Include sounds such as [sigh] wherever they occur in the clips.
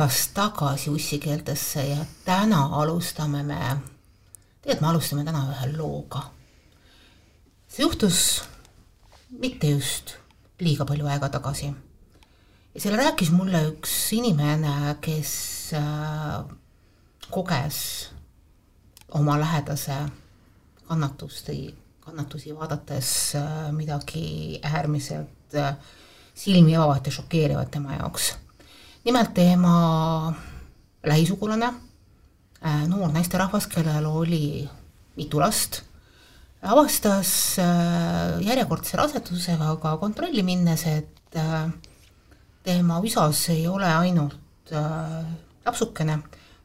tulemast tagasi ussikeeltesse ja täna alustame me, tegelikult me alustame täna ühe looga. see juhtus mitte just liiga palju aega tagasi. ja selle rääkis mulle üks inimene, kes äh, koges oma lähedase kannatusi, kannatusi vaadates äh, midagi äärmiselt äh, silmi avavat ja šokeerivat tema jaoks. Nimelt tema lähisugulane, äh, noor naisterahvas, kellel oli mitu last, avastas järjekordse rasedusega ka kontrolli minnes, et tema üsas ei ole ainult lapsukene,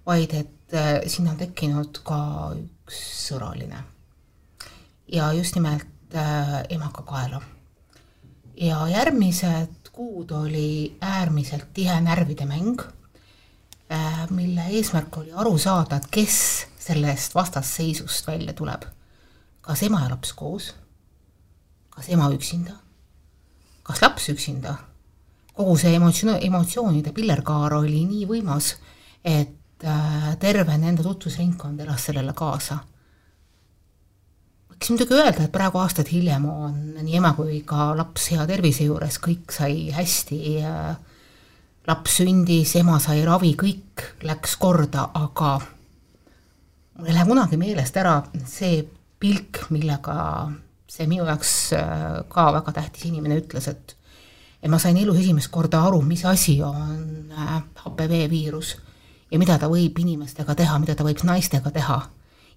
vaid et sinna on tekkinud ka üks sõraline. ja just nimelt emakakaela ja järgmised kuud oli äärmiselt tihe närvide mäng, äh, mille eesmärk oli aru saada, et kes sellest vastasseisust välja tuleb. kas ema ja laps koos, kas ema üksinda, kas laps üksinda, kogu see emotsioon, emotsioonide pillerkaar oli nii võimas, et äh, terve nende tutvusringkond elas sellele kaasa võiks muidugi öelda, et praegu aastaid hiljem on nii ema kui ka laps hea tervise juures, kõik sai hästi, laps sündis, ema sai ravi, kõik läks korda, aga mul ei lähe kunagi meelest ära see pilk, millega see minu jaoks äh, ka väga tähtis inimene ütles, et et ma sain elus esimest korda aru, mis asi on HPV äh, viirus ja mida ta võib inimestega teha, mida ta võib naistega teha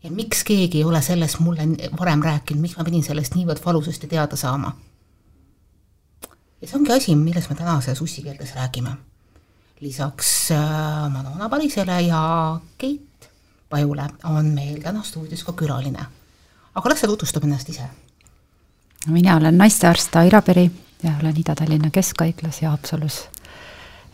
ja miks keegi ei ole sellest mulle varem rääkinud, miks ma pidin sellest niivõrd valusasti teada saama. ja see ongi asi, millest me tänases ussikeeltes räägime. lisaks äh, Madonna Parisele ja Keit Pajule on meil täna stuudios ka külaline. aga las ta tutvustab ennast ise. mina olen naistearst Aira Peri ja olen Ida-Tallinna Keskhaiglas ja Haapsalus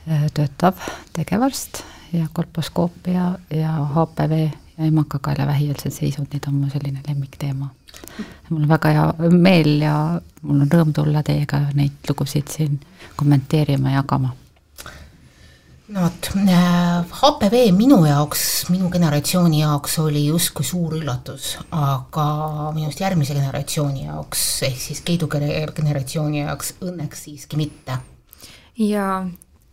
äh, töötav tegevarst ja kolposkoopia ja HPV ja emakakaela vähieelsed seisundid on mu selline lemmikteema. mul on väga hea meel ja mul on rõõm tulla teiega neid lugusid siin kommenteerima ja jagama. no vot, HPV äh, minu jaoks, minu generatsiooni jaoks oli justkui suur üllatus, aga minu arust järgmise generatsiooni jaoks, ehk siis Keidu generatsiooni jaoks õnneks siiski mitte. ja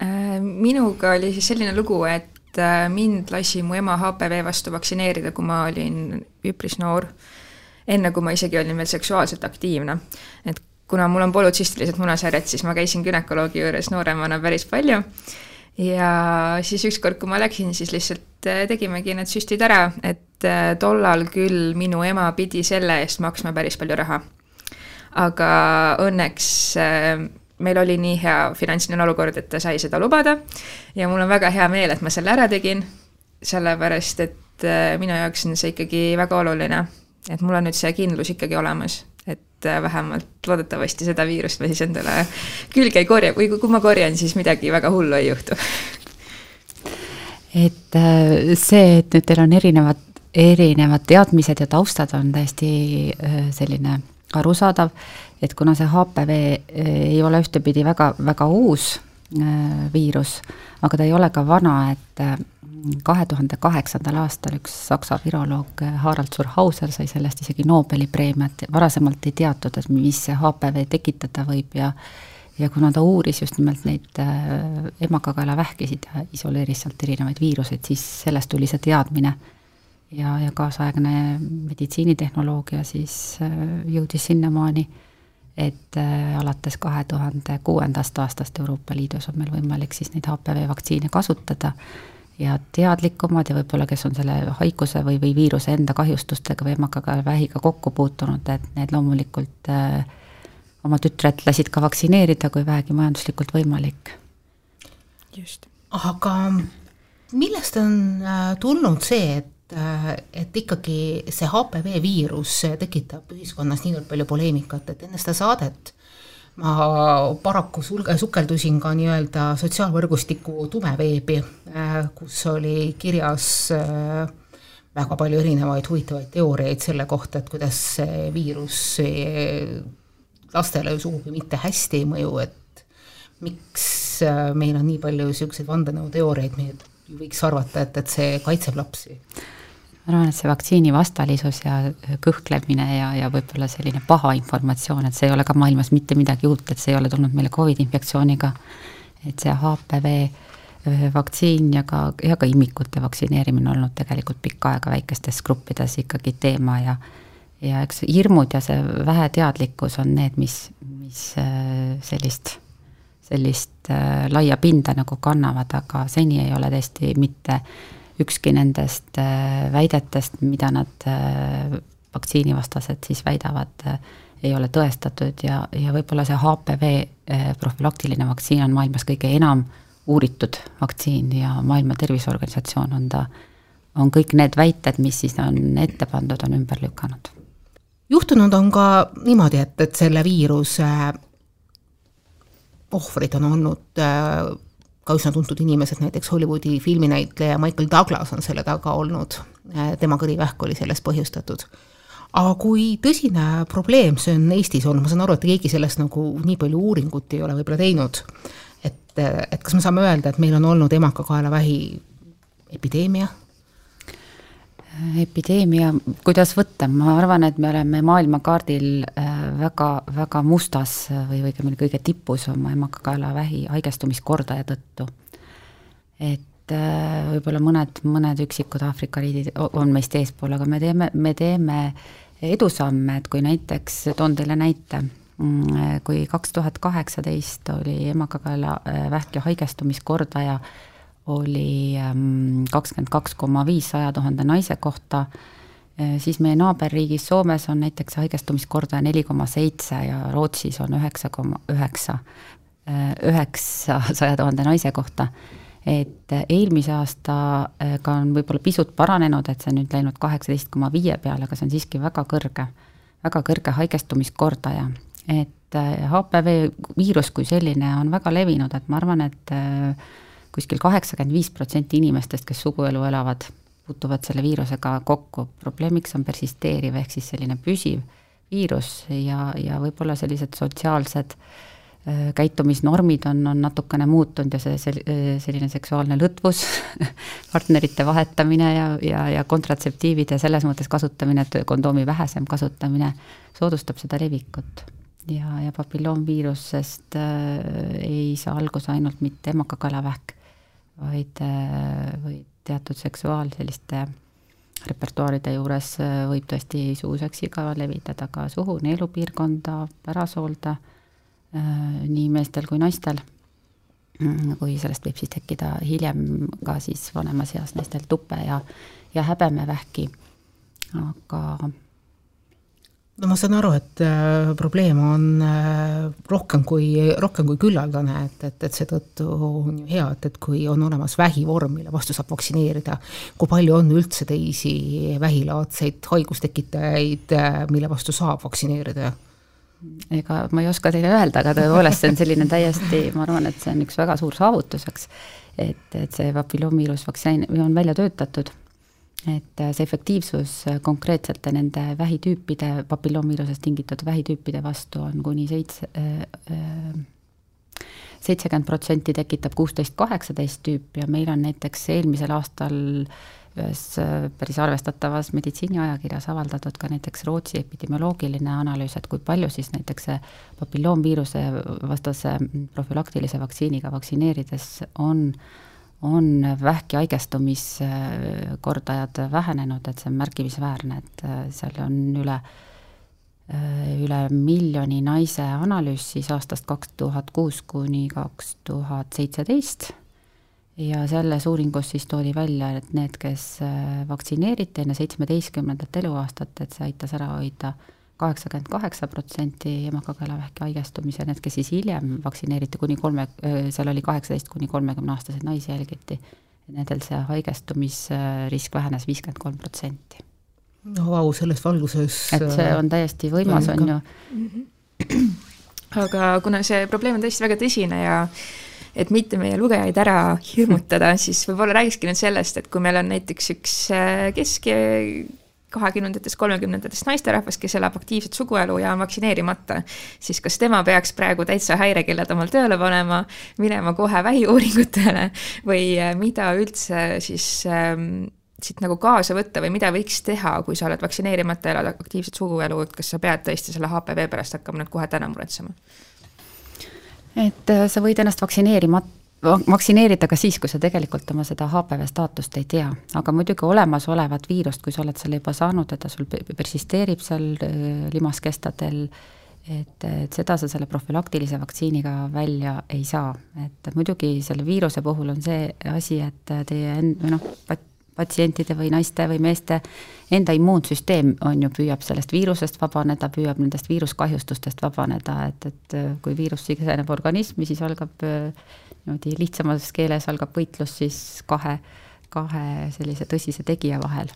äh, minuga oli siis selline lugu, et et äh, mind lasi mu ema HPV vastu vaktsineerida, kui ma olin üpris noor, enne kui ma isegi olin veel seksuaalselt aktiivne. et kuna mul on polütsistilised munasarjad, siis ma käisin günekoloogi juures nooremana päris palju ja siis ükskord, kui ma läksin, siis lihtsalt äh, tegimegi need süstid ära, et äh, tollal küll minu ema pidi selle eest maksma päris palju raha. aga õnneks meil oli nii hea finantsiline olukord, et ta sai seda lubada. ja mul on väga hea meel, et ma selle ära tegin, sellepärast et äh, minu jaoks on see ikkagi väga oluline, et mul on nüüd see kindlus ikkagi olemas, et äh, vähemalt loodetavasti seda viirust ma siis endale külge ei korja. või kui ma korjan, siis midagi väga hullu ei juhtu. et äh, see, et nüüd teil on erinevad, erinevad teadmised ja taustad on täiesti selline arusaadav, et kuna see HPV eh, ei ole ühtepidi väga, väga uus eh, viirus, aga ta ei ole ka vana, et eh, kahe tuhande kaheksandal aastal üks saksa viroloog Harald Surhauser sai sellest isegi Nobeli preemiat, varasemalt ei teatud, et mis see HPV tekitada võib ja ja kuna ta uuris just nimelt neid emakakaelavähkisid ja isoleeris sealt erinevaid viiruseid, siis sellest tuli see teadmine. Ja, ja kaasaegne meditsiinitehnoloogia siis jõudis sinnamaani et äh, alates kahe tuhande kuuendast aastast Euroopa Liidus on meil võimalik siis neid HPV vaktsiine kasutada ja teadlikumad ja võib-olla, kes on selle haiguse või, või viiruse enda kahjustustega või emakaga vähiga kokku puutunud, et need loomulikult äh, oma tütred lasid ka vaktsineerida, kui vähegi majanduslikult võimalik. just. aga millest on äh, tulnud see, et et ikkagi see HPV viirus tekitab ühiskonnas niivõrd palju poleemikat, et enne seda saadet ma paraku sulge, sukeldusin ka nii-öelda sotsiaalvõrgustiku tumeveebi, äh, kus oli kirjas äh, väga palju erinevaid huvitavaid teooriaid selle kohta, et kuidas see viirus lastele sugugi mitte hästi ei mõju, et miks äh, meil on nii palju niisuguseid vandenõuteooriaid, me võiks arvata, et, et see kaitseb lapsi ma arvan, et see vaktsiini vastalisus ja kõhklemine ja, ja võib-olla selline paha informatsioon, et see ei ole ka maailmas mitte midagi uut, et see ei ole tulnud meile Covidi infektsiooniga. et see HPV äh, vaktsiin ja ka, ja ka imikute vaktsineerimine on olnud tegelikult pikka aega väikestes gruppides ikkagi teema ja ja eks hirmud ja see väheteadlikkus on need, mis, mis äh, sellist, sellist äh, laia pinda nagu kannavad, aga seni ei ole tõesti mitte äh, ükski nendest äh, väidetest, mida nad äh, vaktsiinivastased siis väidavad, äh, ei ole tõestatud ja, ja võib-olla see HPV profülaktiline vaktsiin on maailmas kõige enam uuritud vaktsiin ja Maailma Terviseorganisatsioon on ta, on kõik need väited, mis siis on ette pandud, on ümber lükanud. juhtunud on ka niimoodi, et, et selle viiruse ohvrid on olnud ka üsna tuntud inimesed, näiteks Hollywoodi filminäitleja Michael Douglas on selle taga olnud, tema kõrivähk oli sellest põhjustatud. aga kui tõsine probleem see on Eestis olnud, ma saan aru, et keegi sellest nagu nii palju uuringut ei ole võib-olla teinud, et, et kas me saame öelda, et meil on olnud emakakaelavähi epideemia? Epideemia, kuidas võtta, ma arvan, et me oleme maailmakaardil äh, väga, väga mustas või õigemini kõige tipus oma emakakaelavähi haigestumiskordaja tõttu. et äh, võib-olla mõned, mõned üksikud Aafrika riigid on meist eespool, aga me teeme, me teeme edusamme, et kui näiteks, toon teile näite, mm, kui kaks tuhat kaheksateist oli emakakaelavähki haigestumiskordaja oli ähm, kakskümmend kaks koma viis saja tuhande naise kohta, äh, siis meie naaberriigis Soomes on näiteks haigestumiskordaja neli koma seitse ja Rootsis on üheksa koma üheksa, äh, üheksasaja [laughs] tuhande naise kohta. et eelmise aastaga on võib-olla pisut paranenud, et see on nüüd läinud kaheksateist koma viie peale, aga see on siiski väga kõrge, väga kõrge haigestumiskordaja. et HPV äh, viirus kui selline on väga levinud, et ma arvan, et kuskil kaheksakümmend viis protsenti inimestest, kes suguelu elavad, puutuvad selle viirusega kokku, probleemiks on persisteeriv ehk siis selline püsiv viirus ja, ja võib-olla sellised sotsiaalsed äh, käitumisnormid on, on natukene muutunud ja see, see, selline seksuaalne lõtvus [laughs] partnerite vahetamine ja, ja, ja kontratseptiivide selles mõttes kasutamine, et kondoomi vähesem kasutamine soodustab seda levikut. ja, ja papilloomviirusest äh, ei saa alguse ainult mitte emakakaelavähk, vaid, äh, või teatud seksuaal selliste repertuaaride juures äh, võib tõesti suuseksiga levitada ka suhu, neelupiirkonda, pärasoolda, äh, nii meestel kui naistel. Mm, kui sellest võib siis tekkida hiljem ka siis vanemas eas naistel tupe ja, ja häbemevähki. aga no ma saan aru, et äh, probleem on äh, rohkem kui, rohkem kui küllaldane, et, et, et seetõttu on ju hea, et, et kui on olemas vähivorm, mille vastu saab vaktsineerida, kui palju on üldse teisi vähilaadseid haigustekitajaid, äh, mille vastu saab vaktsineerida? ega ma ei oska teile öelda, aga tõepoolest, see on selline täiesti, ma arvan, et see on üks väga suur saavutuseks, et, et see papilloomiviirus vaktsiin on välja töötatud et äh, see efektiivsus äh, konkreetselt nende vähitüüpide, papilloomiviirusest tingitud vähitüüpide vastu on kuni seitse, äh, seitsekümmend protsenti tekitab kuusteist, kaheksateist tüüpi ja meil on näiteks eelmisel aastal ühes päris arvestatavas meditsiiniajakirjas avaldatud ka näiteks Rootsi epidemioloogiline analüüs, et kui palju siis näiteks see papilloomviiruse vastase profülaktilise vaktsiiniga vaktsineerides on äh, on vähki haigestumiskordajad vähenenud, et see on märkimisväärne, et äh, seal on üle, äh, üle miljoni naise analüüs siis aastast kaks tuhat kuus kuni kaks tuhat seitseteist. Ja selles uuringus siis toodi välja, et need, kes äh, vaktsineeriti enne seitsmeteistkümnendat eluaastat, et see aitas ära hoida äh, kaheksakümmend kaheksa protsenti emakakaelavähki haigestumise, need, kes siis hiljem vaktsineeriti kuni kolme, seal oli kaheksateist kuni kolmekümne aastaseid naisi jälgiti, nendel see haigestumisrisk vähenes viiskümmend kolm protsenti. no vau, selles valguses et see on täiesti võimas, on ju mm. -hmm. aga kuna see probleem on tõesti väga tõsine ja et mitte meie lugejaid ära hirmutada, siis võib-olla räägikski nüüd sellest, et kui meil on näiteks üks kesk- kahekümnendatest, kolmekümnendatest naisterahvas, kes elab aktiivset suguelu ja on vaktsineerimata, siis kas tema peaks praegu täitsa häirekellad omal tööle panema, minema kohe vähiuuringutele või äh, mida üldse siis ähm, siit nagu kaasa võtta või mida võiks teha, kui sa oled vaktsineerimata, elad aktiivset suguelu, et kas sa pead tõesti selle HPV pärast hakkama nüüd kohe täna muretsema? et äh, sa võid ennast vaktsineerimata vaktsineerida ka siis, kui sa tegelikult oma seda HPV staatust ei tea, aga muidugi olemasolevat viirust, kui sa oled selle juba saanud ja ta sul persisteerib seal äh, limaskestadel, et, et seda sa selle profülaktilise vaktsiiniga välja ei saa, et muidugi selle viiruse puhul on see asi, et teie end-, või noh, patsientide või naiste või meeste enda immuunsüsteem on ju, püüab sellest viirusest vabaneda, püüab nendest viiruskahjustustest vabaneda, et, et kui viirus siseneb organismi, siis algab niimoodi lihtsamas keeles algab võitlus siis kahe, kahe sellise tõsise tegija vahel.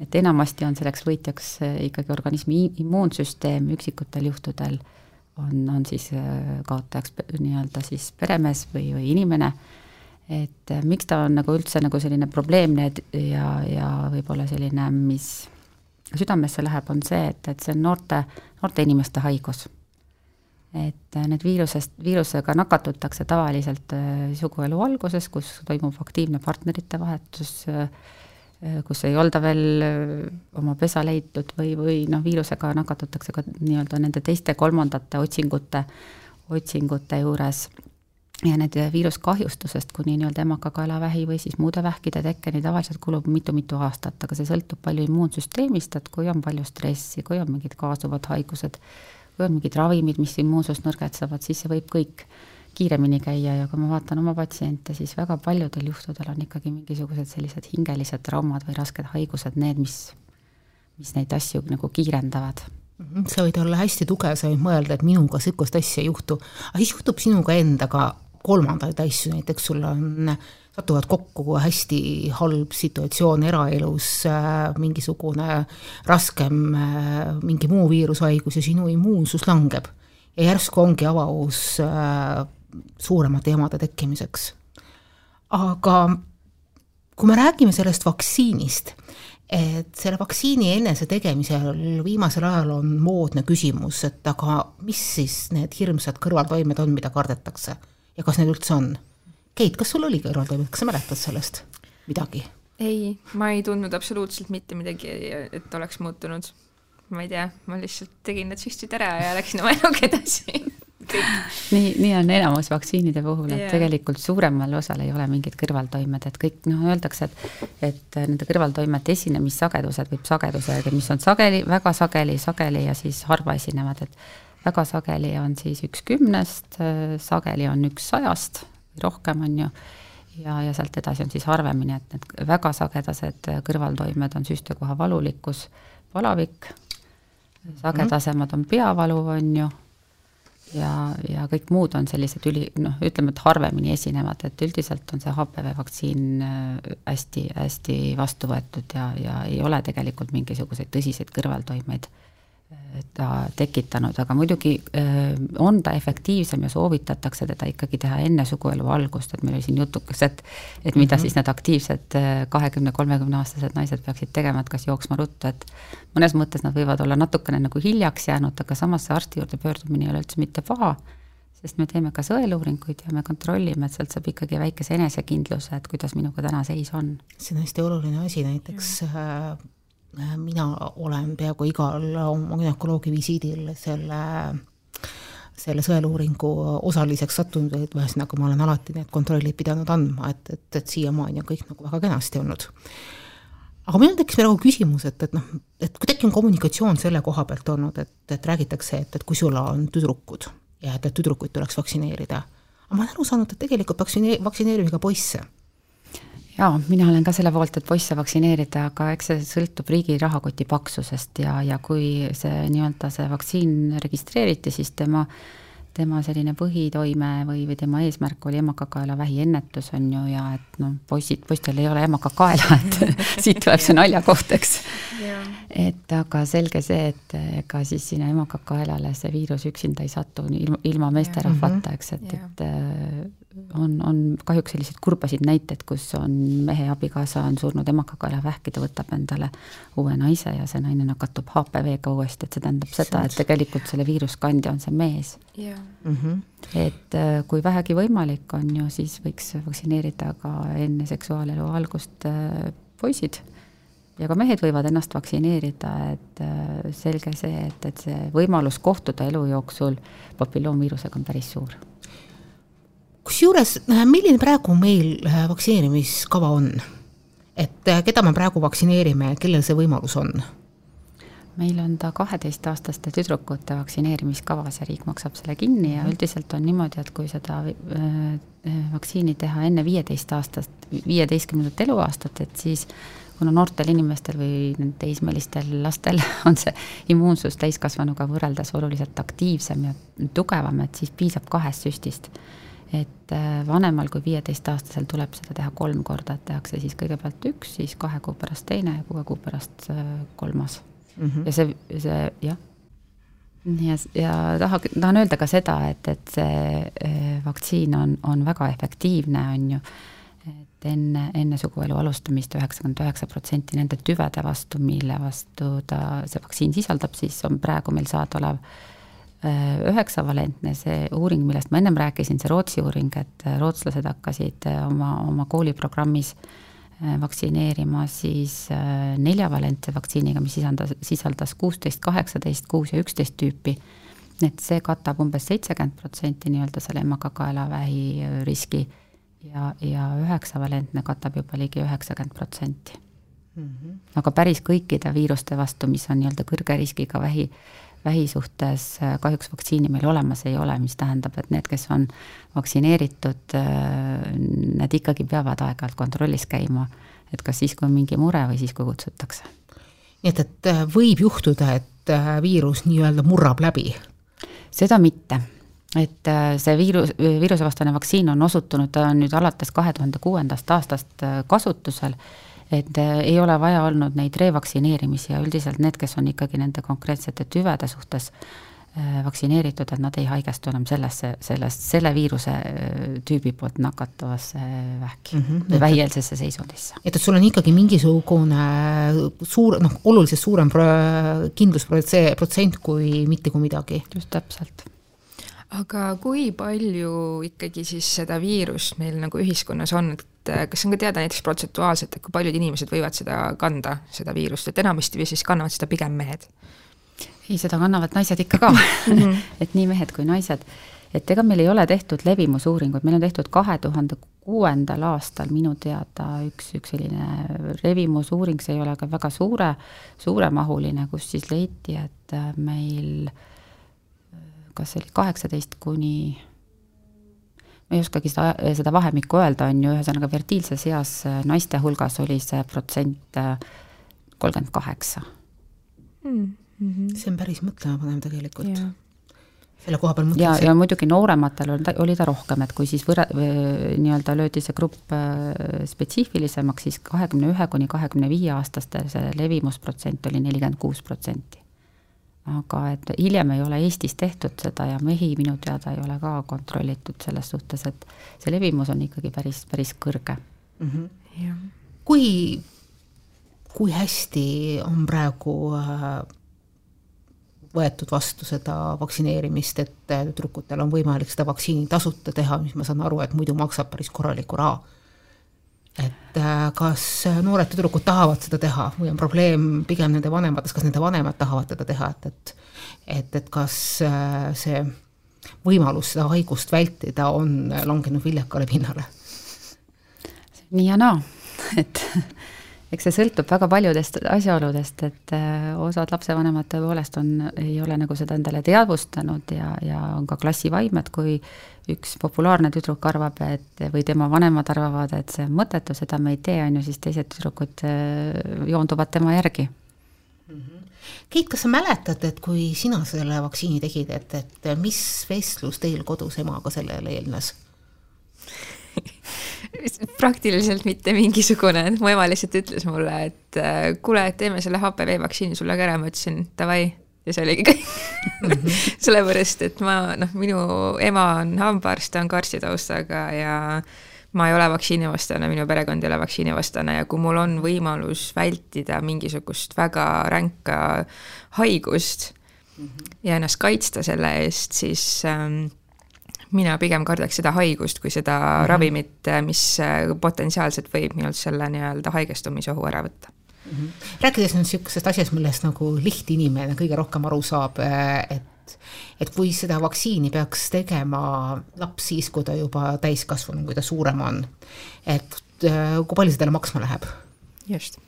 et enamasti on selleks võitjaks ikkagi organismi immuunsüsteem, üksikutel juhtudel on, on siis kaotajaks nii-öelda siis peremees või, või inimene et äh, miks ta on nagu üldse nagu selline probleemne ja, ja võib-olla selline, mis südamesse läheb, on see, et, et see on noorte, noorte inimeste haigus. et äh, need viirusest, viirusega nakatutakse tavaliselt äh, suguelu alguses, kus toimub aktiivne partnerite vahetus, kus ei olda veel oma pesa leidnud või, või noh, viirusega nakatutakse ka nii-öelda nende teiste kolmandate otsingute, otsingute juures ja need viiruskahjustusest kuni nii-öelda emakakaelavähi või siis muude vähkide tekkeni tavaliselt kulub mitu-mitu aastat, aga see sõltub palju immuunsüsteemist, et kui on palju stressi, kui on mingid kaasuvad haigused, kui on mingid ravimid, mis immuunsust nõrgestavad, siis see võib kõik kiiremini käia. Ja kui ma vaatan oma patsiente, siis väga paljudel juhtudel on ikkagi mingisugused sellised hingelised traumad või rasked haigused need, mis, mis neid asju nagu kiirendavad. Mhm, sa võid olla hästi tugev, sa võid mõelda, et minuga niisugust asja ei juhtu, aga siis juhtub sinuga endaga kolmandaid asju, näiteks sul on, satuvad kokku hästi halb situatsioon eraelus, äh, mingisugune raskem äh, mingi muu viirushaigus ja sinu immuunsus langeb. ja järsku ongi avaus äh, suuremate jamade tekkimiseks. aga kui me räägime sellest vaktsiinist, et selle vaktsiini enese tegemisel viimasel ajal on moodne küsimus, et aga mis siis need hirmsad kõrvaltoimed on, mida kardetakse ja kas need üldse on. Keit, kas sul oli kõrvaltoimed, kas sa mäletad sellest midagi? ei, ma ei tundnud absoluutselt mitte midagi, et oleks muutunud. ma ei tea, ma lihtsalt tegin need süstid ära ja läksin oma [laughs] eluga edasi nii, nii on enamus vaktsiinide puhul, et yeah. tegelikult suuremal osal ei ole mingid kõrvaltoimed, et kõik noh, öeldakse, et et nende kõrvaltoimete esinemissagedused võib sageduse, mis on sageli, väga sageli, sageli ja siis harva esinevad, et väga sageli on siis üks kümnest, sageli on üks sajast, rohkem on ju, ja, ja sealt edasi on siis harvemini, et need väga sagedased kõrvaltoimed on süstekoha valulikkus, palavik, sagedasemad on peavalu, on ju, ja, ja kõik muud on sellised üli, noh, ütleme, et harvemini esinevad, et üldiselt on see HPV vaktsiin hästi, hästi vastu võetud ja, ja ei ole tegelikult mingisuguseid tõsiseid kõrvaltoimeid ta tekitanud, aga muidugi on ta efektiivsem ja soovitatakse teda ikkagi teha enne suguelu algust, et meil oli siin jutukas, et et mida mm -hmm. siis need aktiivsed kahekümne, kolmekümne aastased naised peaksid tegema, et kas jooksma ruttu, et mõnes mõttes nad võivad olla natukene nagu hiljaks jäänud, aga samas see arsti juurde pöördumine ei ole üldse mitte paha, sest me teeme ka sõeluuringuid ja me kontrollime, et sealt saab ikkagi väikese enesekindluse, et kuidas minuga täna seis on. see on hästi oluline asi, näiteks äh, Äh, mina olen peaaegu igal oma günekoloogi visiidil selle, selle sõeluuringu osaliseks sattunud, et ühesõnaga ma olen alati need kontrollid pidanud andma, et, et, et siiamaani on kõik nagu väga kenasti olnud. aga minul tekkis praegu küsimus, et, et noh, et kuidagi on kommunikatsioon selle koha pealt olnud, et, et räägitakse, et, et kui sul on tüdrukud ja et, et tüdrukuid tuleks vaktsineerida. aga ma olen aru saanud, et tegelikult vaktsine-, vaktsineerime ka poisse jaa, mina olen ka selle poolt, et poisse vaktsineerida, aga eks see sõltub riigi rahakoti paksusest ja, ja kui see nii-öelda see vaktsiin registreeriti, siis tema tema selline põhitoime või, või tema eesmärk oli emakakaelavähi ennetus, on ju, ja et noh, poisid, poistel ei ole emakakaela, et [laughs] siit tuleb see naljakoht, eks. et aga selge see, et ega siis sinna emakakaelale see viirus üksinda ei satu ilma, ilma meesterahvata, eks, et, et äh, on, on kahjuks selliseid kurbasid näiteid, kus on mehe abikaasa on surnud emakakaelavähki, ta võtab endale uue naise ja see naine nakatub HPV-ga uuesti, et see tähendab seda, et tegelikult selle viiruskandja on see mees yeah.. Mm -hmm. et äh, kui vähegi võimalik on ju, siis võiks vaktsineerida ka enne seksuaalelu algust äh, poisid ja ka mehed võivad ennast vaktsineerida, et äh, selge see, et, et see võimalus kohtuda elu jooksul papilloomviirusega on päris suur. Kusjuures, äh, milline praegu meil äh, vaktsineerimiskava on? et keda me praegu vaktsineerime, kellel see võimalus on? meil on ta kaheteistaastaste tüdrukute vaktsineerimiskavas ja riik maksab selle kinni ja mhm. üldiselt on niimoodi, et kui seda vaktsiini teha enne viieteist aastast, viieteistkümnendat eluaastat, et siis kuna noortel inimestel või teismelistel lastel [laughs] on see immuunsus täiskasvanuga võrreldes oluliselt aktiivsem ja tugevam, et siis piisab kahest süstist. Et äh, vanemal kui viieteistaastasel tuleb seda teha kolm korda, et tehakse siis kõigepealt üks, siis kahe kuu pärast teine ja kuue kuu pärast äh, kolmas mm. -hmm. ja see, see jah ja, ja taha, tahan öelda ka seda, et, et see äh, vaktsiin on, on väga efektiivne, on ju et enne, enne suguelu alustamist üheksakümmend üheksa protsenti nende tüvede vastu, mille vastu ta, see vaktsiin sisaldab, siis on praegu meil saadaolev üheksavalentne, see uuring, millest ma ennem rääkisin, see Rootsi uuring, et rootslased hakkasid äh, oma, oma kooliprogrammis äh, vaktsineerima siis neljavalentse vaktsiiniga, mis sisaldas, sisaldas kuusteist, kaheksateist, kuus ja üksteist tüüpi. et see katab umbes seitsekümmend protsenti nii-öelda selle emakakaelavähi riski ja, ja üheksavalentne katab juba ligi üheksakümmend protsenti. Mhm. aga päris kõikide viiruste vastu, mis on nii-öelda kõrge riskiga vähi, vähi suhtes äh, kahjuks vaktsiini meil olemas ei ole, mis tähendab, et need, kes on vaktsineeritud, äh, need ikkagi peavad aeg-ajalt kontrollis käima, et kas siis, kui on mingi mure või siis, kui kutsutakse. nii et, et äh, võib juhtuda, et viirus nii-öelda murrab läbi? seda mitte et see viirus, viirusevastane vaktsiin on osutunud, ta on nüüd alates kahe tuhande kuuendast aastast kasutusel, et äh, ei ole vaja olnud neid revaktsineerimisi ja üldiselt need, kes on ikkagi nende konkreetsete tüvede suhtes vaktsineeritud, et nad ei haigestu enam sellesse, sellest, selle viiruse tüübi poolt nakatuvasse vähki mm -hmm. või vähieelsesse seisundisse. et, et sul on ikkagi mingisugune suur, noh, oluliselt suurem pro-, kindlusprotsent kui mitte kui midagi. just täpselt aga kui palju ikkagi siis seda viirust meil nagu ühiskonnas on, et äh, kas on ka teada näiteks protsentuaalselt, et kui paljud inimesed võivad seda kanda, seda viirust, et enamasti või siis kannavad seda pigem mehed? ei, seda kannavad naised ikka ka. [laughs] [laughs] Et nii mehed kui naised. et ega meil ei ole tehtud levimusuuringut, meil on tehtud kahe tuhande kuuendal aastal minu teada üks, üks selline levimusuuring, see ei ole ka väga suure, suuremahuline, kus siis leiti, et meil äh, kas see oli kaheksateist kuni ma ei oskagi seda, seda vahemikku öelda, on ju, ühesõnaga fertiilses eas äh, naiste hulgas oli see protsent äh, kolmkümmend kaheksa. Hmm, mhm. see on päris mõtlemapanev tegelikult. selle koha peal mõtlesin. ja, ja muidugi noorematel oli ta, oli ta rohkem, et kui siis võrra-, nii-öelda löödi see grupp äh, spetsiifilisemaks, siis kahekümne ühe kuni kahekümne viie aastaste see levimusprotsent oli nelikümmend kuus protsenti aga et hiljem ei ole Eestis tehtud seda ja mehi minu teada ei ole ka kontrollitud selles suhtes, et see levimus on ikkagi päris, päris kõrge mm. -hmm. kui, kui hästi on praegu äh, võetud vastu seda vaktsineerimist, et tüdrukutel on võimalik seda vaktsiini tasuta teha, mis ma saan aru, et muidu maksab päris korraliku raha et äh, kas noored tüdrukud tahavad seda teha või on probleem pigem nende vanemates, kas nende vanemad tahavad seda teha, et, et et, et kas äh, see võimalus seda haigust vältida on langenud viljakale pinnale? nii ja naa, et [laughs] eks see sõltub väga paljudest asjaoludest, et äh, osad lapsevanemad tõepoolest on, ei ole nagu seda endale teadvustanud ja, ja on ka klassivaim, et kui üks populaarne tüdruk arvab, et või tema vanemad arvavad, et see on mõttetu, seda me ei tee, on ju, siis teised tüdrukud äh, joonduvad tema järgi mm. -hmm. Keit, kas sa mäletad, et kui sina selle vaktsiini tegid, et, et mis vestlus teil kodus emaga sellele eelnes? Praktiliselt mitte mingisugune, mu ema lihtsalt ütles mulle, et äh, kuule, et teeme selle HPV vaktsiini sulle ka ära, ma ütlesin davai ja see oligi kõik mm -hmm. [laughs] sellepärast, et ma noh, minu ema on hambaarst, ta on ka arstitaustaga ja ma ei ole vaktsiinivastane, minu perekond ei ole vaktsiinivastane ja kui mul on võimalus vältida mingisugust väga ränka haigust mm -hmm. ja ennast kaitsta selle eest, siis ähm, mina pigem kardaks seda haigust kui seda mm -hmm. ravimit, mis äh, potentsiaalselt võib nii-öelda selle nii-öelda haigestumisohu ära võtta mm. -hmm. rääkides nüüd niisugusest asjast, millest nagu lihtinimene kõige rohkem aru saab, äh, et et kui seda vaktsiini peaks tegema laps siis, kui ta juba täiskasvanu, kui ta suurem on, et äh, kui palju see talle maksma läheb? just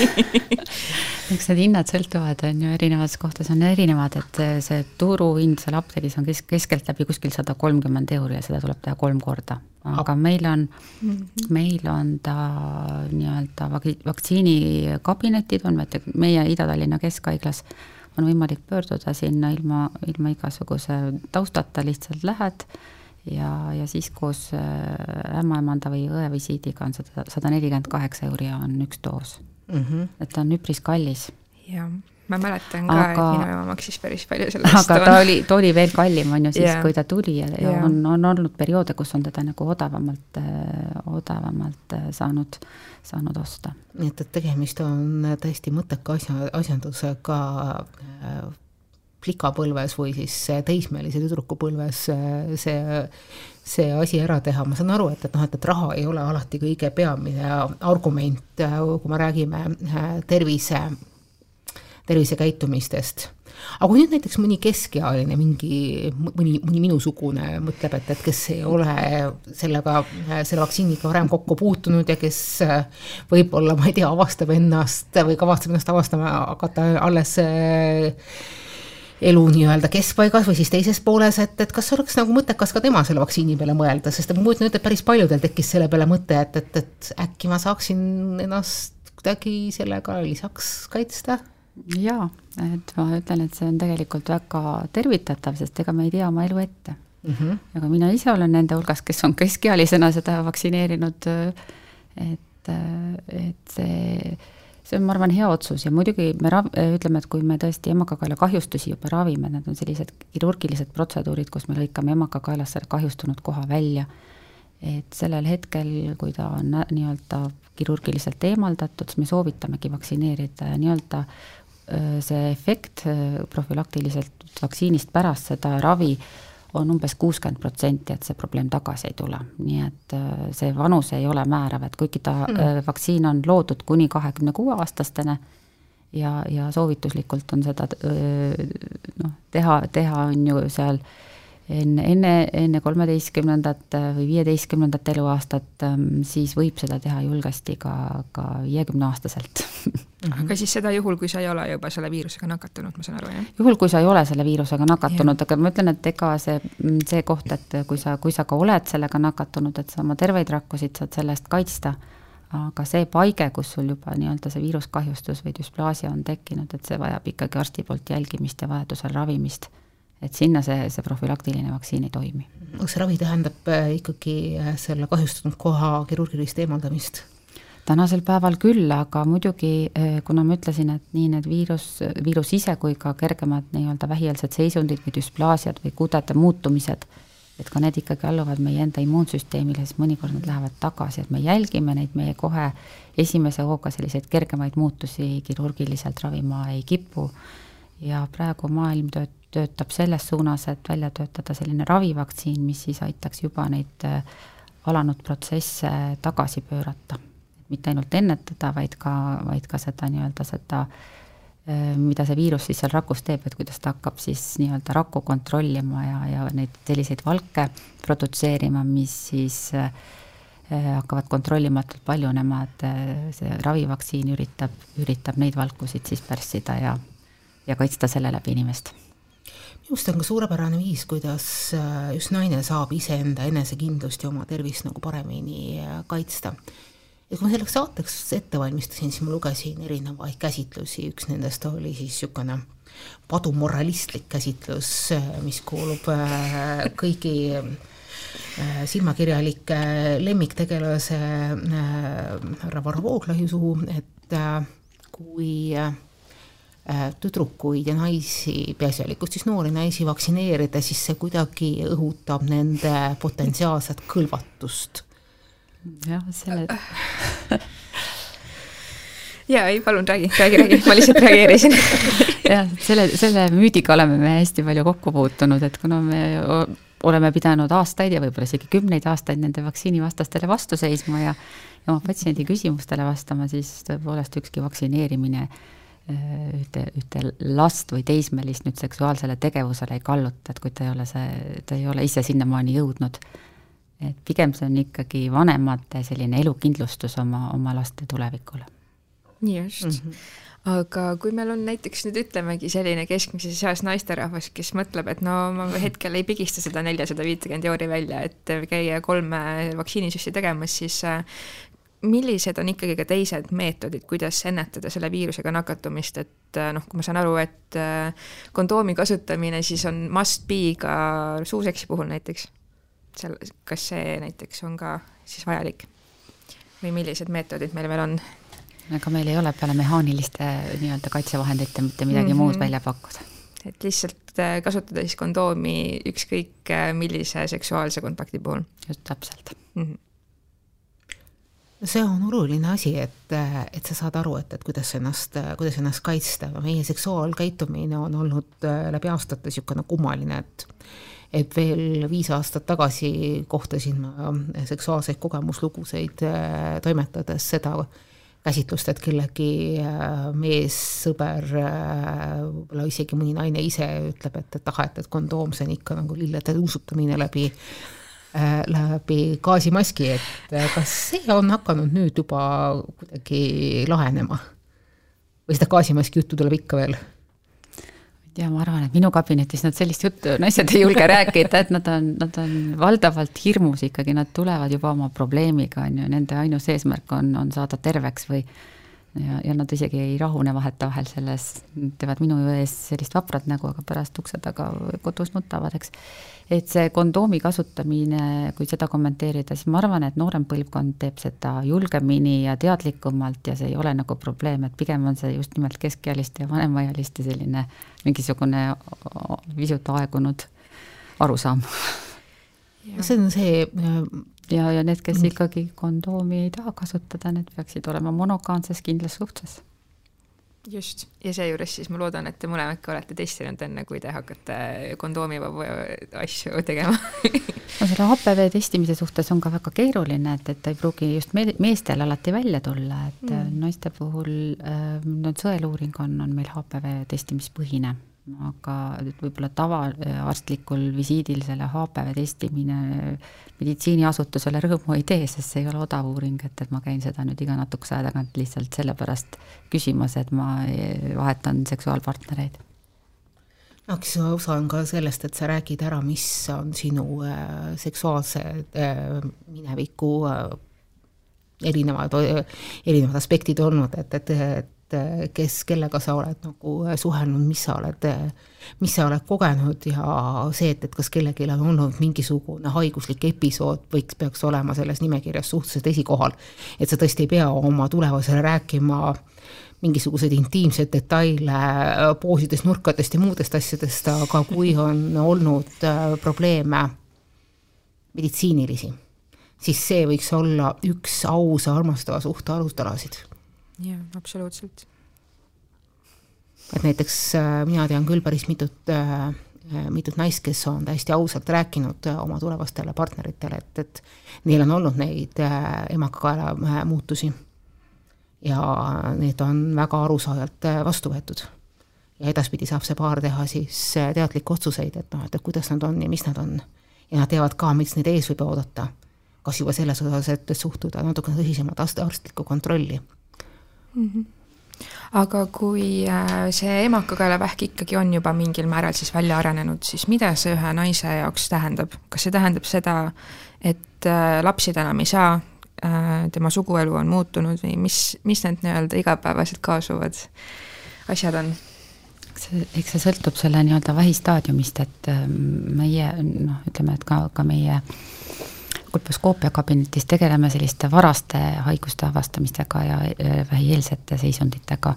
[laughs] eks need hinnad sõltuvad, on ju, erinevates kohtades on erinevad, et see turuhind seal apteegis on kes-, keskeltläbi kuskil sada kolmkümmend euri ja seda tuleb teha kolm korda. aga meil on mm, -hmm. meil on ta nii-öelda vaktsiinikabinetid on, et meie Ida-Tallinna Keskhaiglas on võimalik pöörduda sinna ilma, ilma igasuguse taustata, lihtsalt lähed ja, ja siis koos äh, ämmaemanda või õe visiidiga on seda sada nelikümmend kaheksa euri ja on üks doos mm. -hmm. et ta on üpris kallis. jah, ma mäletan ka aga,, et minu ema maksis päris palju selle eest. aga ta oli, ta oli veel kallim, on ju, siis yeah. kui ta tuli ja, ja yeah. on, on olnud perioode, kus on teda nagu odavamalt äh,, odavamalt äh, saanud, saanud osta. nii et, et tegemist on tõesti mõtteka asja, asjandusega äh, plikapõlves või siis teismelise tüdruku põlves see, see asi ära teha, ma saan aru, et, et noh, et, et raha ei ole alati kõige peamine argument, kui me räägime äh, tervise, tervisekäitumistest. Aga kui nüüd näiteks mõni keskealine, mingi, mõni, mõni minusugune mõtleb, et, et kes ei ole sellega, selle vaktsiiniga varem kokku puutunud ja kes äh, võib-olla, ma ei tea, avastab ennast või kavatseb ennast avastama hakata alles äh, elu nii-öelda keskpaigas või siis teises pooles, et, et kas oleks nagu mõttekas ka tema selle vaktsiini peale mõelda, sest ma kujutan ette, et päris paljudel tekkis selle peale mõte, et, et, et äkki ma saaksin ennast kuidagi sellega lisaks kaitsta jaa, et ma ütlen, et see on tegelikult väga tervitatav, sest ega me ei tea oma elu ette mm. -hmm. aga mina ise olen nende hulgas, kes on keskealisena seda vaktsineerinud, et, et see see on, ma arvan, hea otsus ja muidugi me rav-, ütleme, et kui me tõesti emakakaela kahjustusi juba ravime, need on sellised kirurgilised protseduurid, kus me lõikame emakakaelast selle kahjustunud koha välja, et sellel hetkel, kui ta on nii-öelda kirurgiliselt eemaldatud, siis me soovitamegi vaktsineerida ja nii-öelda see efekt profülaktiliselt vaktsiinist pärast seda ravi äh, on umbes kuuskümmend protsenti, et see probleem tagasi ei tule. nii et äh, see vanus ei ole määrav, et kuigi ta mm. vaktsiin on loodud kuni kahekümne kuue aastastene ja, ja soovituslikult on seda äh, noh, teha, teha on ju seal äh, enne, enne, enne kolmeteistkümnendat või viieteistkümnendat eluaastat, ähm, siis võib seda teha julgesti ka, ka viiekümneaastaselt [laughs] aga siis seda juhul, kui sa ei ole juba selle viirusega nakatunud, ma saan aru, jah? juhul, kui sa ei ole selle viirusega nakatunud, aga ma ütlen, et ega see, see koht, et kui sa, kui sa ka oled sellega nakatunud, et sa oma terveid rakkusid saad selle eest kaitsta, aga see paige, kus sul juba nii-öelda see viiruskahjustus või düsplaasia on tekkinud, et see vajab ikkagi arsti poolt jälgimist ja vajadusel ravimist et sinna see, see profülaktiline vaktsiin ei toimi. kas see ravi tähendab äh, ikkagi äh, selle kahjustatud koha kirurgilist eemaldamist? tänasel päeval küll, aga muidugi äh, kuna ma ütlesin, et nii need viirus, viirus ise kui ka kergemad nii-öelda vähieelsed seisundid või düsplaasiad või kudede muutumised, et ka need ikkagi alluvad meie enda immuunsüsteemile, siis mõnikord nad lähevad tagasi, et me jälgime neid, meie kohe esimese hooga selliseid kergemaid muutusi kirurgiliselt ravima ei kipu ja praegu maailm töötab töötab selles suunas, et välja töötada selline ravivaktsiin, mis siis aitaks juba neid äh, alanud protsesse tagasi pöörata. mitte ainult ennetada, vaid ka, vaid ka seda nii-öelda seda, äh, mida see viirus siis seal rakus teeb, et kuidas ta hakkab siis nii-öelda rakku kontrollima ja, ja neid selliseid valke produtseerima, mis siis äh, hakkavad kontrollimatult paljunema, et see ravivaktsiin üritab, üritab neid valkusid siis pärssida ja, ja kaitsta selle läbi inimest minu arust on ka suurepärane viis, kuidas äh, just naine saab iseenda enesekindlust ja oma tervist nagu paremini äh, kaitsta. ja kui ma selleks saateks ette valmistasin, siis ma lugesin erinevaid käsitlusi, üks nendest oli siis niisugune padumoralistlik käsitlus, äh, mis kuulub kõigi silmakirjalik lemmiktegelase härra Varro Vooglaiu suhu, et kui tüdrukuid ja naisi, peaasjalikult siis noori naisi vaktsineerida, siis see kuidagi õhutab nende potentsiaalset kõlvatust. jah, selle jaa, ei palun räägi, räägi, räägi, ma lihtsalt reageerisin. [laughs] Jah, selle, selle müüdiga oleme me hästi palju kokku puutunud, et kuna me oleme pidanud aastaid ja võib-olla isegi kümneid aastaid nende vaktsiinivastastele vastu seisma ja ja oma patsiendi küsimustele vastama, siis tõepoolest ükski vaktsineerimine ühte, ühte last või teismelist nüüd seksuaalsele tegevusele ei kalluta, et kui ta ei ole see, ta ei ole ise sinnamaani jõudnud. et pigem see on ikkagi vanemate selline elukindlustus oma, oma laste tulevikule just mm. -hmm aga kui meil on näiteks nüüd ütlemegi selline keskmises eas naisterahvas, kes mõtleb, et no ma hetkel ei pigista seda neljasada viitekümmet euri välja, et käia kolme vaktsiinisüsti tegemas, siis millised on ikkagi ka teised meetodid, kuidas ennetada selle viirusega nakatumist, et äh, noh, kui ma saan aru, et äh, kondoomi kasutamine siis on must be ka suuseksi puhul näiteks, seal, kas see näiteks on ka siis vajalik? või millised meetodid meil veel on? ega meil ei ole peale mehaaniliste nii-öelda kaitsevahendite mitte midagi mm -hmm. muud välja pakkuda. et lihtsalt äh, kasutada siis kondoomi ükskõik millise seksuaalse kontakti puhul. just täpselt mm. -hmm see on oluline asi, et, äh, et sa saad aru, et, et kuidas ennast, kuidas ennast kaitsta, meie seksuaalkäitumine on olnud läbi aastate niisugune kummaline, et et veel viis aastat tagasi kohtasin ma seksuaalseid kogemusluguseid toimetades seda, käsitlust, et kellegi äh, meessõber, äh, võib-olla isegi mõni naine ise ütleb, et, et ah, et, et kondoom, see on ikka nagu lillede usutamine läbi äh, läbi gaasimaski, et kas see on hakanud nüüd juba kuidagi lahenema? või seda gaasimaski juttu tuleb ikka veel? ja ma arvan, et minu kabinetis nad sellist juttu, naised ei julge rääkida, et nad on, nad on valdavalt hirmus ikkagi, nad tulevad juba oma probleemiga, on ju, nende ainus eesmärk on, on saada terveks või ja, ja nad isegi ei rahune vahetevahel selles, teevad minu ees sellist vaprat nägu, aga pärast ukse taga kodus nutavad, eks. et see kondoomi kasutamine, kui seda kommenteerida, siis ma arvan, et noorem põlvkond teeb seda julgemini ja teadlikumalt ja see ei ole nagu probleem, et pigem on see just nimelt keskealiste ja vanemaealiste selline mingisugune pisut aegunud arusaam. See on see ja, ja need, kes ikkagi kondoomi ei taha kasutada, need peaksid olema monogaanses kindlas suhtes. just, ja seejuures siis ma loodan, et te mõlemad ka olete testinud enne, kui te hakkate kondoomivabu asju tegema. [laughs] No selle HPV testimise suhtes on ka väga keeruline, et, et ta ei pruugi just me meestel alati välja tulla, et mm. naiste puhul äh, no sõeluuring on, on meil HPV testimispõhine aga võib-olla tavaarstlikul visiidil selle HPV testimine meditsiiniasutusele rõõmu ei tee, sest see ei ole odav uuring, et, et ma käin seda nüüd iga natukese aja tagant lihtsalt sellepärast küsimas, et ma vahetan seksuaalpartnereid. eks osa on ka sellest, et sa räägid ära, mis on sinu äh, seksuaalse äh, mineviku erinevad, erinevad aspektid olnud, et, et, et et eh, kes, kellega sa oled nagu eh, suhelnud, mis sa oled, eh, mis sa oled kogenud ja see, et, et kas kellelgi on olnud mingisugune haiguslik episood, võiks, peaks olema selles nimekirjas suhteliselt esikohal. et sa tõesti ei pea oma tulevasele rääkima mingisuguseid intiimseid detaile poosidest, nurkadest ja muudest asjadest, aga kui on olnud probleeme meditsiinilisi, siis see võiks olla üks ausa armastava suhte alustalasid jah, absoluutselt. et näiteks äh, mina tean küll päris mitut äh, äh, mitut naist, kes on täiesti ausalt rääkinud oma tulevastele partneritele, et, et neil on olnud neid emakakaela muutusi. ja need on väga arusaajalt vastu võetud. ja edaspidi saab see paar teha siis teadlikke otsuseid, et noh, et kuidas nad on ja mis nad on. ja nad teavad ka, mis neid ees võib oodata. kas juba selles osas, et suhtuda natukene tõsisemalt arstlikku kontrolli mm. -hmm aga kui äh, see emakakaelavähk ikkagi on juba mingil määral siis välja arenenud, siis mida see ühe naise jaoks tähendab, kas see tähendab seda, et äh, lapsi ta enam ei saa, äh, tema suguelu on muutunud või mis, mis need nii-öelda igapäevased kaasuvad asjad on? eks see, sõltub selle nii-öelda vähistaadiumist, et meie noh, ütleme, et ka, ka meie kolposkoopia kabinetis tegeleme selliste varaste haiguste avastamistega ja vähieelsete seisunditega.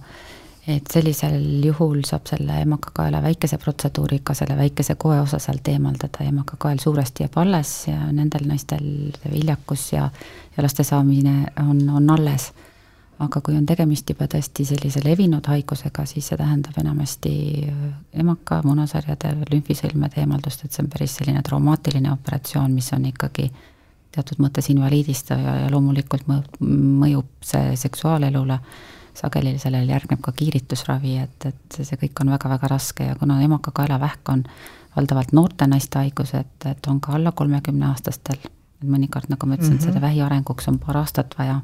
Et sellisel juhul saab selle emakakaela väikese protseduuriga selle väikese koe osa sealt eemaldada emakakael suuresti jääb alles ja nendel naistel viljakus ja, ja laste saamine on, on alles. aga kui on tegemist juba tõesti sellise levinud haigusega, siis see tähendab enamasti emaka, munasarjade, lümfisõlmede eemaldust, et see on päris selline traumaatiline operatsioon, mis on ikkagi teatud mõttes invaliidistav ja, ja loomulikult mõjub see seksuaalelule sageli sellele järgneb ka kiiritusravi, et, et see kõik on väga-väga raske ja kuna emakakaelavähk on valdavalt noorte naiste haigus, et, et on ka alla kolmekümneaastastel, et mõnikord, nagu ma ütlesin mm, -hmm. selle vähi arenguks on paar aastat vaja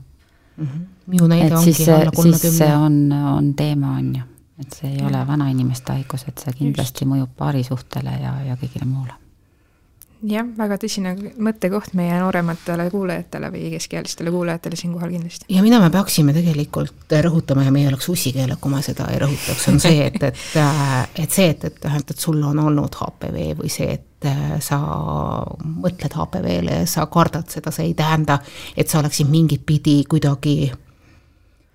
mm. -hmm. minu näide et ongi siis, alla kolmekümne. siis see on, on teema, on ju, et see ei -hmm. ole vanainimeste haigus, et see kindlasti Just. mõjub paarisuhtele ja, ja kõigile muule jah, väga tõsine mõttekoht meie noorematele kuulajatele või keskealistele kuulajatele siinkohal kindlasti. ja mida me peaksime tegelikult rõhutama ja meie oleks ussikeel, kui ma seda ei rõhutaks, on see, et, et, et see, et, et tähendab, et sul on olnud HPV või see, et äh, sa mõtled HPV-le ja sa kardad seda, see ei tähenda, et sa oleksid mingit pidi kuidagi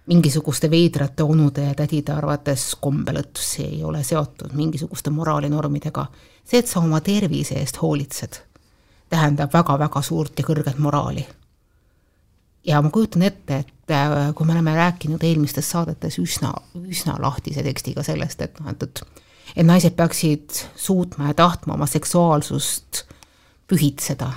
mingisuguste veidrate onude ja tädide arvates kombelõttus, see ei ole seotud mingisuguste moraalinormidega see, et sa oma tervise eest hoolitsed, tähendab väga-väga suurt ja kõrget moraali. ja ma kujutan ette, et äh, kui me oleme rääkinud eelmistes saadetes üsna, üsna lahtise tekstiga sellest, et noh, et, et et naised peaksid suutma ja tahtma oma seksuaalsust pühitseda,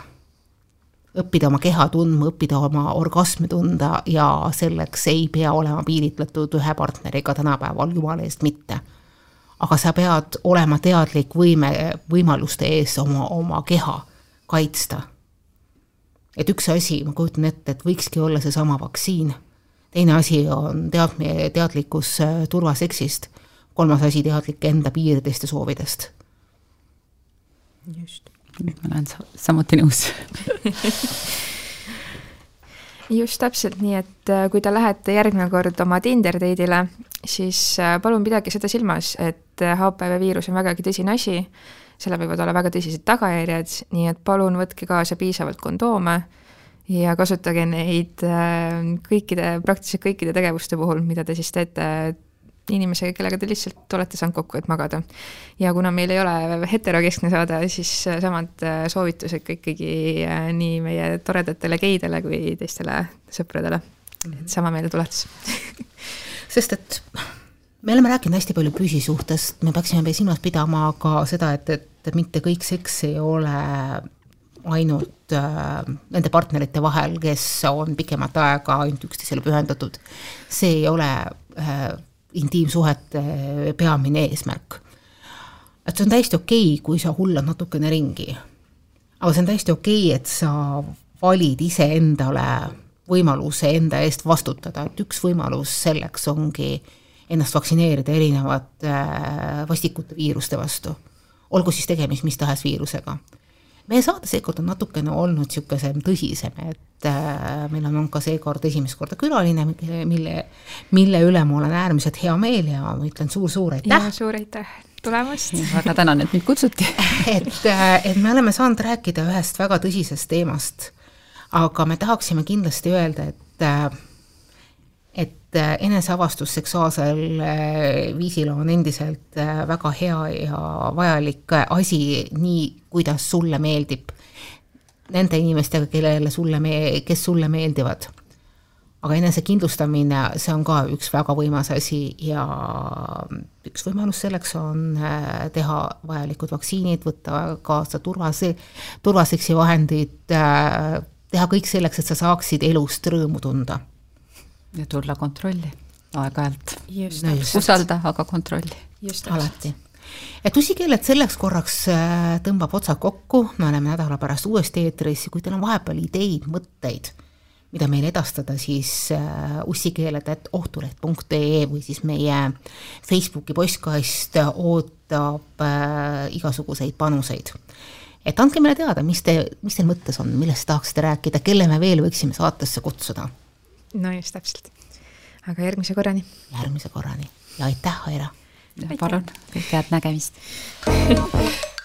õppida oma keha tundma, õppida oma orgasme tunda ja selleks ei pea olema piiritletud ühe partneriga tänapäeval, jumala eest mitte aga sa pead olema teadlik võime, võimaluste ees oma, oma keha kaitsta. et üks asi, ma kujutan ette, et võikski olla seesama vaktsiin, teine asi on tead-, teadlikkus äh, turvaseksist, kolmas asi teadlik enda piiridest ja soovidest. just, ma olen samuti nõus. [laughs] Just täpselt nii, et äh, kui te lähete järgmine kord oma Tinder date'ile, siis äh, palun pidage seda silmas, et HPV äh, viirus on vägagi tõsine asi, sellel võivad olla väga tõsised tagajärjed, nii et palun võtke kaasa piisavalt kondoome ja kasutage neid kõikide, praktiliselt kõikide tegevuste puhul, mida te siis teete inimesega, kellega te lihtsalt olete saanud kokku, et magada. ja kuna meil ei ole heterokeskne saade, siis samad äh, soovitused ka ikkagi äh, nii meie toredatele geidele kui teistele sõpradele, et sama meeldetuletus [laughs] sest et me oleme rääkinud hästi palju püsisuhtest, me peaksime silmas pidama ka seda, et, et mitte kõik seks ei ole ainult äh, nende partnerite vahel, kes on pikemat aega ainult üksteisele pühendatud. see ei ole äh, intiimsuhete peamine eesmärk. et see on täiesti okei okay,, kui sa hullad natukene ringi. aga see on täiesti okei okay,, et sa valid iseendale võimaluse enda eest vastutada, et üks võimalus selleks ongi ennast vaktsineerida erinevate äh, vastikute viiruste vastu. olgu siis tegemist mis tahes viirusega meie saade seekord on natukene olnud niisugusem tõsisem, et äh, meil on olnud ka seekord esimest korda külaline, mille, mille üle mul on äärmiselt hea meel ja ma ütlen suur-suur aitäh. suur aitäh tulemast. väga tänan, et mind kutsuti [laughs] et, äh, et me oleme saanud rääkida ühest väga tõsisest teemast, aga me tahaksime kindlasti öelda, et äh, et äh, eneseavastus seksuaalsel äh, viisil on endiselt äh, väga hea ja vajalik asi, nii kuidas sulle meeldib. Nende inimestega, kellele sulle me-, kes sulle meeldivad. aga enesekindlustamine, see on ka üks väga võimas asi ja üks võimalus selleks on teha vajalikud vaktsiinid, võtta kaasa turvase-, turvaseksi vahendid, teha kõik selleks, et sa saaksid elust rõõmu tunda ja tulla kontrolli aeg-ajalt. usalda, aga kontrolli. alati. et usikeeled selleks korraks äh, tõmbab otsad kokku, me oleme nädala pärast uuesti eetris ja kui teil on vahepeal ideid, mõtteid, mida meile edastada, siis äh, ussikeeled.ohtuleht.ee või siis meie Facebooki postkast ootab äh, igasuguseid panuseid et andke meile teada, mis te, mis teil mõttes on, millest tahaksite rääkida, kelle me veel võiksime saatesse kutsuda no just täpselt. aga järgmise korrani. järgmise korrani ja aitäh, Aira. palun, kõike head nägemist [laughs]